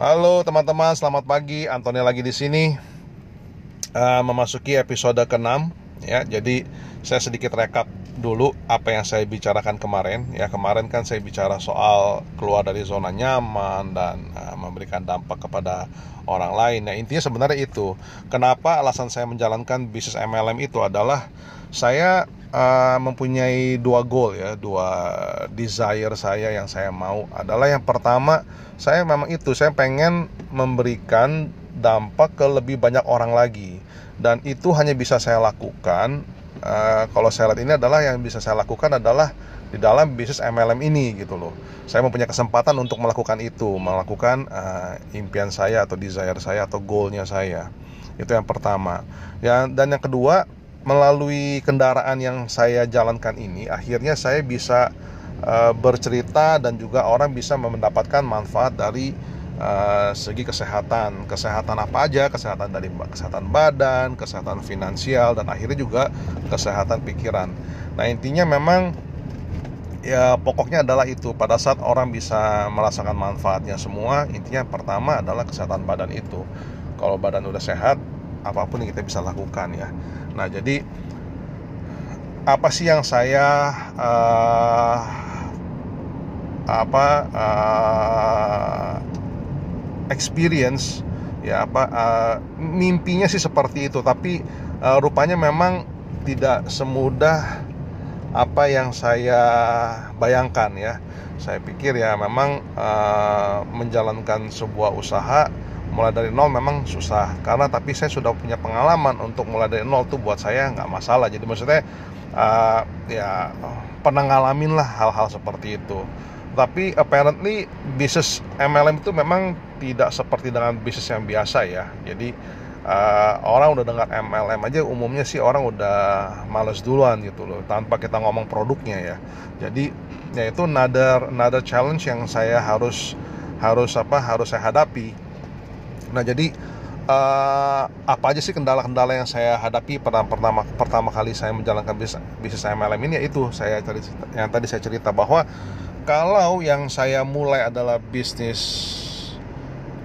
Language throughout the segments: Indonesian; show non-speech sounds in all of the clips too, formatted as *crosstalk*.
Halo teman-teman, selamat pagi. Antoni lagi di sini uh, memasuki episode ke-6 ya. Jadi saya sedikit rekap dulu apa yang saya bicarakan kemarin ya. Kemarin kan saya bicara soal keluar dari zona nyaman dan uh, memberikan dampak kepada orang lain. Nah, intinya sebenarnya itu. Kenapa alasan saya menjalankan bisnis MLM itu adalah saya uh, mempunyai dua goal ya, dua desire saya yang saya mau adalah yang pertama saya memang itu saya pengen memberikan dampak ke lebih banyak orang lagi dan itu hanya bisa saya lakukan uh, kalau saya lihat ini adalah yang bisa saya lakukan adalah di dalam bisnis MLM ini gitu loh. Saya mempunyai kesempatan untuk melakukan itu, melakukan uh, impian saya atau desire saya atau goalnya saya. Itu yang pertama. Ya, dan yang kedua melalui kendaraan yang saya jalankan ini akhirnya saya bisa uh, bercerita dan juga orang bisa mendapatkan manfaat dari uh, segi kesehatan. Kesehatan apa aja? Kesehatan dari kesehatan badan kesehatan finansial dan akhirnya juga kesehatan pikiran. Nah intinya memang ya pokoknya adalah itu. Pada saat orang bisa merasakan manfaatnya semua intinya pertama adalah kesehatan badan itu. Kalau badan udah sehat apa pun yang kita bisa lakukan ya. Nah jadi apa sih yang saya uh, apa uh, experience ya apa uh, mimpinya sih seperti itu tapi uh, rupanya memang tidak semudah apa yang saya bayangkan ya saya pikir ya memang uh, menjalankan sebuah usaha mulai dari nol memang susah. Karena tapi saya sudah punya pengalaman untuk mulai dari nol tuh buat saya nggak masalah. Jadi maksudnya uh, ya pernah ngalamin lah hal-hal seperti itu. Tapi apparently bisnis MLM itu memang tidak seperti dengan bisnis yang biasa ya. Jadi uh, orang udah dengar MLM aja umumnya sih orang udah males duluan gitu loh tanpa kita ngomong produknya ya. Jadi ya itu another another challenge yang saya harus harus apa harus saya hadapi Nah jadi uh, apa aja sih kendala-kendala yang saya hadapi pertama pertama pertama kali saya menjalankan bisnis bisnis MLM ini? Yaitu saya cerita, yang tadi saya cerita bahwa kalau yang saya mulai adalah bisnis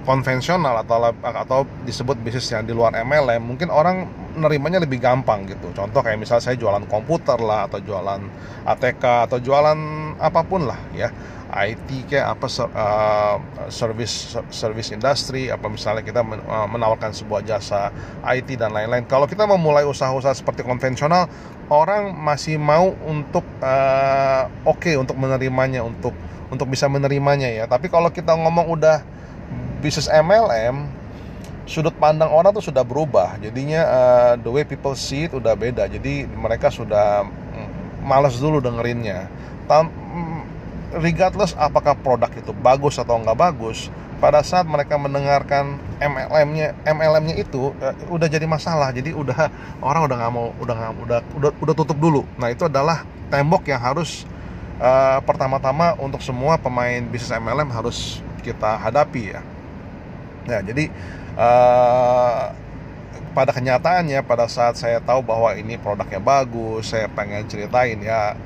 konvensional atau atau disebut bisnis yang di luar MLM mungkin orang nerimanya lebih gampang gitu. Contoh kayak misalnya saya jualan komputer lah atau jualan ATK atau jualan apa pun lah ya. IT kayak apa uh, service service industry apa misalnya kita uh, menawarkan sebuah jasa IT dan lain-lain. Kalau kita memulai usaha-usaha seperti konvensional orang masih mau untuk uh, oke okay untuk menerimanya untuk untuk bisa menerimanya ya. Tapi kalau kita ngomong udah bisnis MLM sudut pandang orang tuh sudah berubah. Jadinya uh, the way people see it udah beda. Jadi mereka sudah mm, males dulu dengerinnya. Tam, regardless apakah produk itu bagus atau nggak bagus pada saat mereka mendengarkan MLM-nya MLM-nya itu uh, udah jadi masalah. Jadi udah orang udah nggak mau udah gak, udah udah udah tutup dulu. Nah itu adalah tembok yang harus uh, pertama-tama untuk semua pemain bisnis MLM harus kita hadapi ya ya jadi uh, pada kenyataannya pada saat saya tahu bahwa ini produknya bagus saya pengen ceritain ya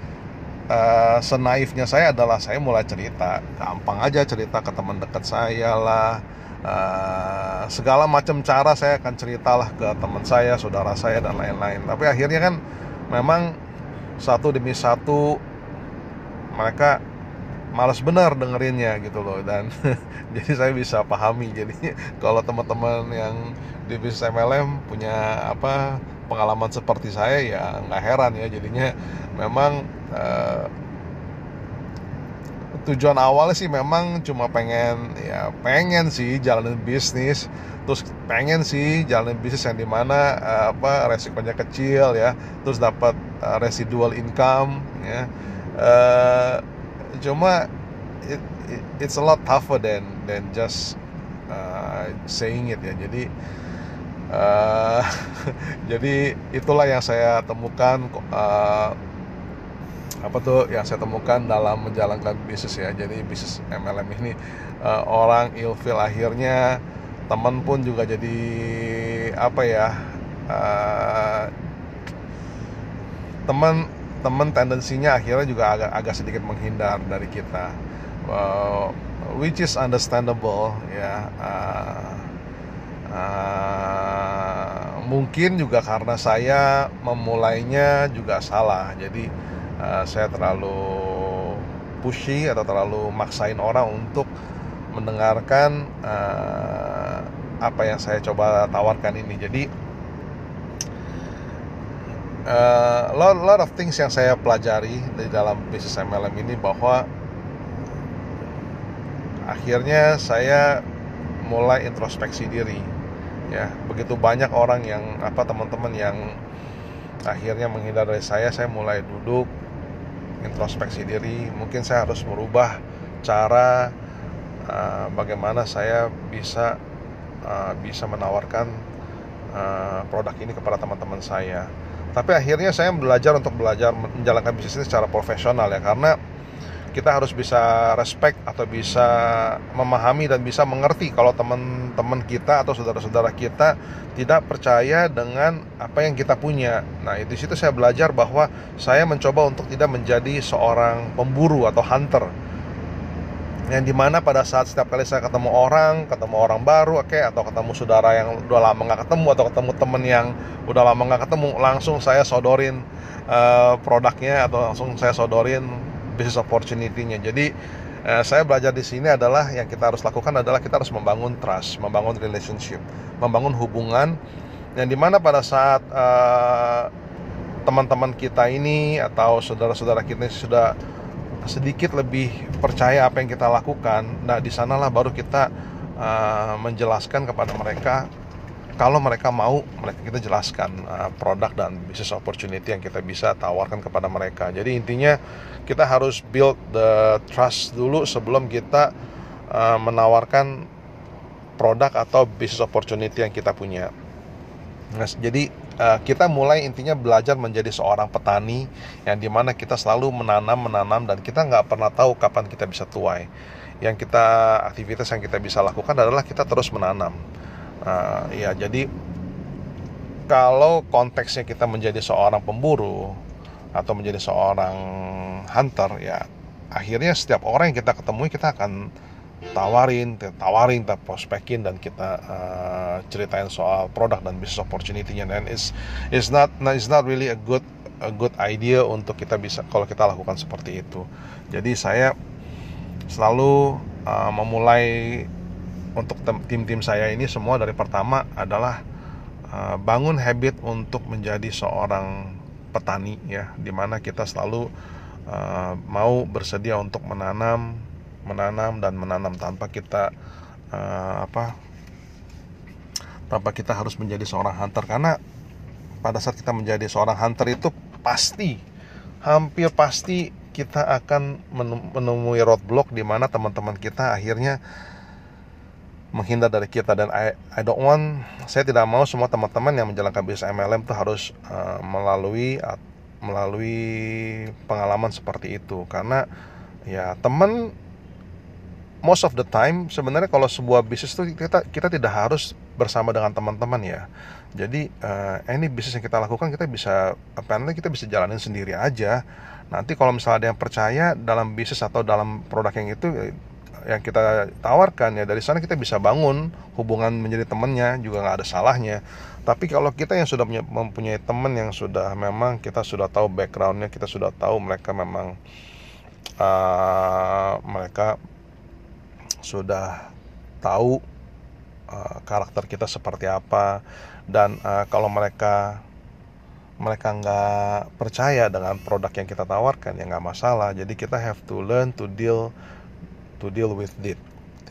uh, senaifnya saya adalah saya mulai cerita gampang aja cerita ke teman dekat saya lah uh, segala macam cara saya akan ceritalah ke teman saya saudara saya dan lain-lain. Tapi akhirnya kan memang satu demi satu mereka malas benar dengerinnya gitu loh dan *laughs* jadi saya bisa pahami. Jadi *laughs* kalau teman-teman yang di bisnis MLM punya apa pengalaman seperti saya ya nggak heran ya. Jadinya memang uh, tujuan awalnya sih memang cuma pengen ya pengen sih jalanin bisnis. Terus pengen sih jalanin bisnis yang di mana uh, apa resikonya kecil ya. Terus dapat uh, residual income ya. Uh, cuma it, it, it's a lot tougher than than just uh, saying it ya. Jadi uh, *laughs* jadi itulah yang saya temukan uh, apa tuh yang saya temukan dalam menjalankan bisnis ya. Jadi bisnis MLM ini uh, orang ilfil akhirnya teman pun juga jadi apa ya uh, teman teman tendensinya akhirnya juga agak agak sedikit menghindar dari kita. Uh, which is understandable ya. Uh, uh, mungkin juga karena saya memulainya juga salah. Jadi uh, saya terlalu pushy atau terlalu maksain orang untuk mendengarkan uh, apa yang saya coba tawarkan ini. Jadi uh, lot lot of things yang saya pelajari di dalam bisnis MLM ini bahwa akhirnya saya mulai introspeksi diri ya. Begitu banyak orang yang apa teman-teman yang akhirnya menghindar dari saya saya mulai duduk introspeksi diri. Mungkin saya harus merubah cara uh, bagaimana saya bisa uh, bisa menawarkan uh, produk ini kepada teman-teman saya tapi akhirnya saya belajar untuk belajar menjalankan bisnis ini secara profesional ya karena kita harus bisa respect atau bisa memahami dan bisa mengerti kalau teman-teman kita atau saudara-saudara kita tidak percaya dengan apa yang kita punya. Nah, di situ saya belajar bahwa saya mencoba untuk tidak menjadi seorang pemburu atau hunter yang di mana pada saat setiap kali saya ketemu orang, ketemu orang baru, oke, okay, atau ketemu saudara yang udah lama nggak ketemu, atau ketemu temen yang udah lama nggak ketemu, langsung saya sodorin uh, produknya atau langsung saya sodorin business opportunity-nya. Jadi uh, saya belajar di sini adalah yang kita harus lakukan adalah kita harus membangun trust, membangun relationship, membangun hubungan yang di mana pada saat uh, teman-teman kita ini atau saudara-saudara kita ini sudah sedikit lebih percaya apa yang kita lakukan, nah di sanalah baru kita uh, menjelaskan kepada mereka kalau mereka mau mereka kita jelaskan uh, produk dan bisnis opportunity yang kita bisa tawarkan kepada mereka. Jadi intinya kita harus build the trust dulu sebelum kita uh, menawarkan produk atau bisnis opportunity yang kita punya. Nah, jadi uh, kita mulai intinya belajar menjadi seorang petani yang di mana kita selalu menanam menanam dan kita nggak pernah tahu kapan kita bisa tuai. Yang kita aktivitas yang kita bisa lakukan adalah kita terus menanam. Uh, ya jadi kalau konteksnya kita menjadi seorang pemburu atau menjadi seorang hunter ya akhirnya setiap orang yang kita ketemui kita akan tawarin, tawarin, kita prospekin dan kita uh, ceritain soal produk dan business opportunity-nya dan is is not is not really a good a good idea untuk kita bisa kalau kita lakukan seperti itu. Jadi saya selalu uh, memulai untuk tim-tim saya ini semua dari pertama adalah uh, bangun habit untuk menjadi seorang petani ya, di mana kita selalu uh, mau bersedia untuk menanam menanam dan menanam tanpa kita uh, apa tanpa kita harus menjadi seorang hunter. Karena pada saat kita menjadi seorang hunter itu pasti hampir pasti kita akan menemui roadblock di mana teman-teman kita akhirnya menghindar dari kita. Dan I, I don't want saya tidak mau semua teman-teman yang menjalankan bisnis MLM itu harus uh, melalui melalui pengalaman seperti itu. Karena ya teman most of the time sebenarnya kalau sebuah bisnis itu kita kita tidak harus bersama dengan teman-teman ya. Jadi uh, ini bisnis yang kita lakukan kita bisa apa kita bisa jalanin sendiri aja. Nanti kalau misalnya ada yang percaya dalam bisnis atau dalam produk yang itu yang kita tawarkan ya dari sana kita bisa bangun hubungan menjadi temannya juga nggak ada salahnya. Tapi kalau kita yang sudah mempunyai teman yang sudah memang kita sudah tahu backgroundnya kita sudah tahu mereka memang uh, mereka sudah tahu uh, karakter kita seperti apa. Dan uh, kalau mereka mereka nggak percaya dengan produk yang kita tawarkan ya nggak masalah. Jadi kita have to learn to deal to deal with it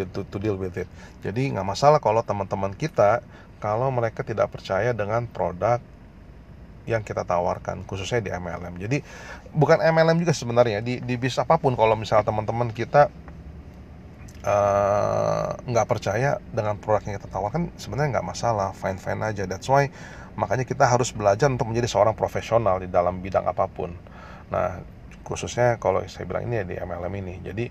to, to, deal with it. Jadi nggak masalah kalau teman-teman kita kalau mereka tidak percaya dengan produk yang kita tawarkan khususnya di MLM jadi bukan MLM juga sebenarnya di di bis apa pun. Kalau misalnya teman-teman kita nggak uh, percaya dengan produk yang kita tawarkan sebenarnya nggak masalah. Fine fine aja. That's why makanya kita harus belajar untuk menjadi seorang profesional di dalam bidang apa pun. Nah khususnya kalau saya bilang ini ya di MLM ini. Jadi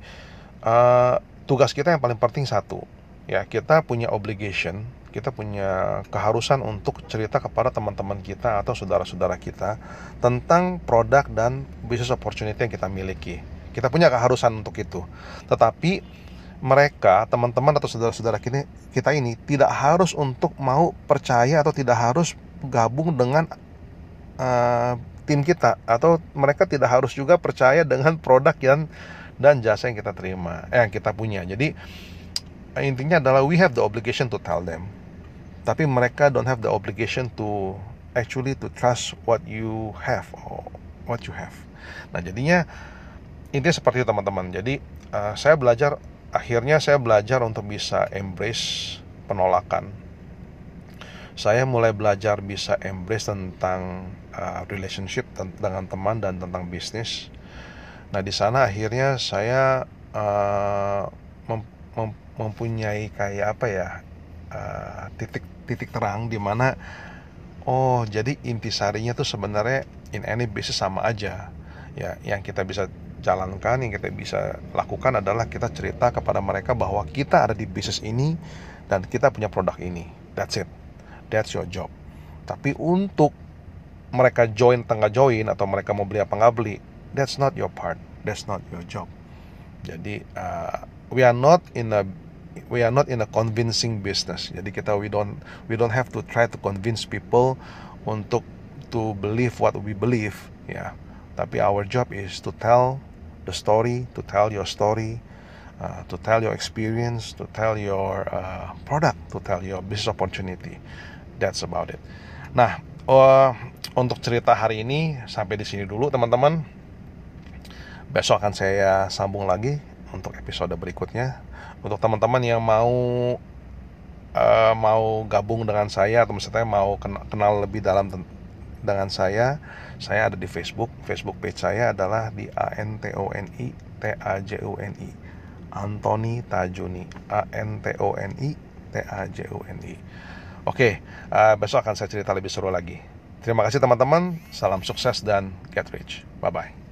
uh, tugas kita yang paling penting satu ya kita punya obligation kita punya keharusan untuk cerita kepada teman-teman kita atau saudara-saudara kita tentang produk dan business opportunity yang kita miliki. Kita punya keharusan untuk itu. Tetapi mereka teman-teman atau saudara-saudara kita ini tidak harus untuk mau percaya atau tidak harus gabung dengan uh, tim kita. Atau mereka tidak harus juga percaya dengan produk yang dan jasa yang kita terima eh, yang kita punya. Jadi intinya adalah we have the obligation to tell them. Tapi mereka don't have the obligation to actually to trust what you have or what you have. Nah jadinya intinya seperti itu teman-teman. Jadi uh, saya belajar akhirnya saya belajar untuk bisa embrace penolakan. Saya mulai belajar bisa embrace tentang uh, relationship dengan teman dan tentang bisnis. Nah di sana akhirnya saya uh, mem mem mempunyai kayak apa ya uh, titik titik terang di mana oh jadi intisarinya tuh sebenarnya in any business sama aja ya yang kita bisa jalankan yang kita bisa lakukan adalah kita cerita kepada mereka bahwa kita ada di bisnis ini dan kita punya produk ini. That's it. That's your job. Tapi untuk mereka join tengah join atau mereka mau beli apa nggak beli that's not your part. That's not your job. Jadi uh, we are not in a we are not in a convincing business. Jadi kita we don't we don't have to try to convince people untuk to believe what we believe ya. Tapi our job is to tell the story, to tell your story, uh, to tell your experience, to tell your uh, product, to tell your business opportunity. That's about it. Nah, uh, untuk cerita hari ini sampai di sini dulu teman-teman. Besok akan saya sambung lagi untuk episode berikutnya. Untuk teman-teman yang mau uh, mau gabung dengan saya atau misalnya mau kenal, kenal lebih dalam dengan saya saya ada di Facebook Facebook page saya adalah di A N T O N I T A J U N I Anthony Tajuni A N T O N I T A J U N I Oke, uh, besok akan saya cerita lebih seru lagi. Terima kasih teman-teman, salam sukses dan get rich. Bye bye.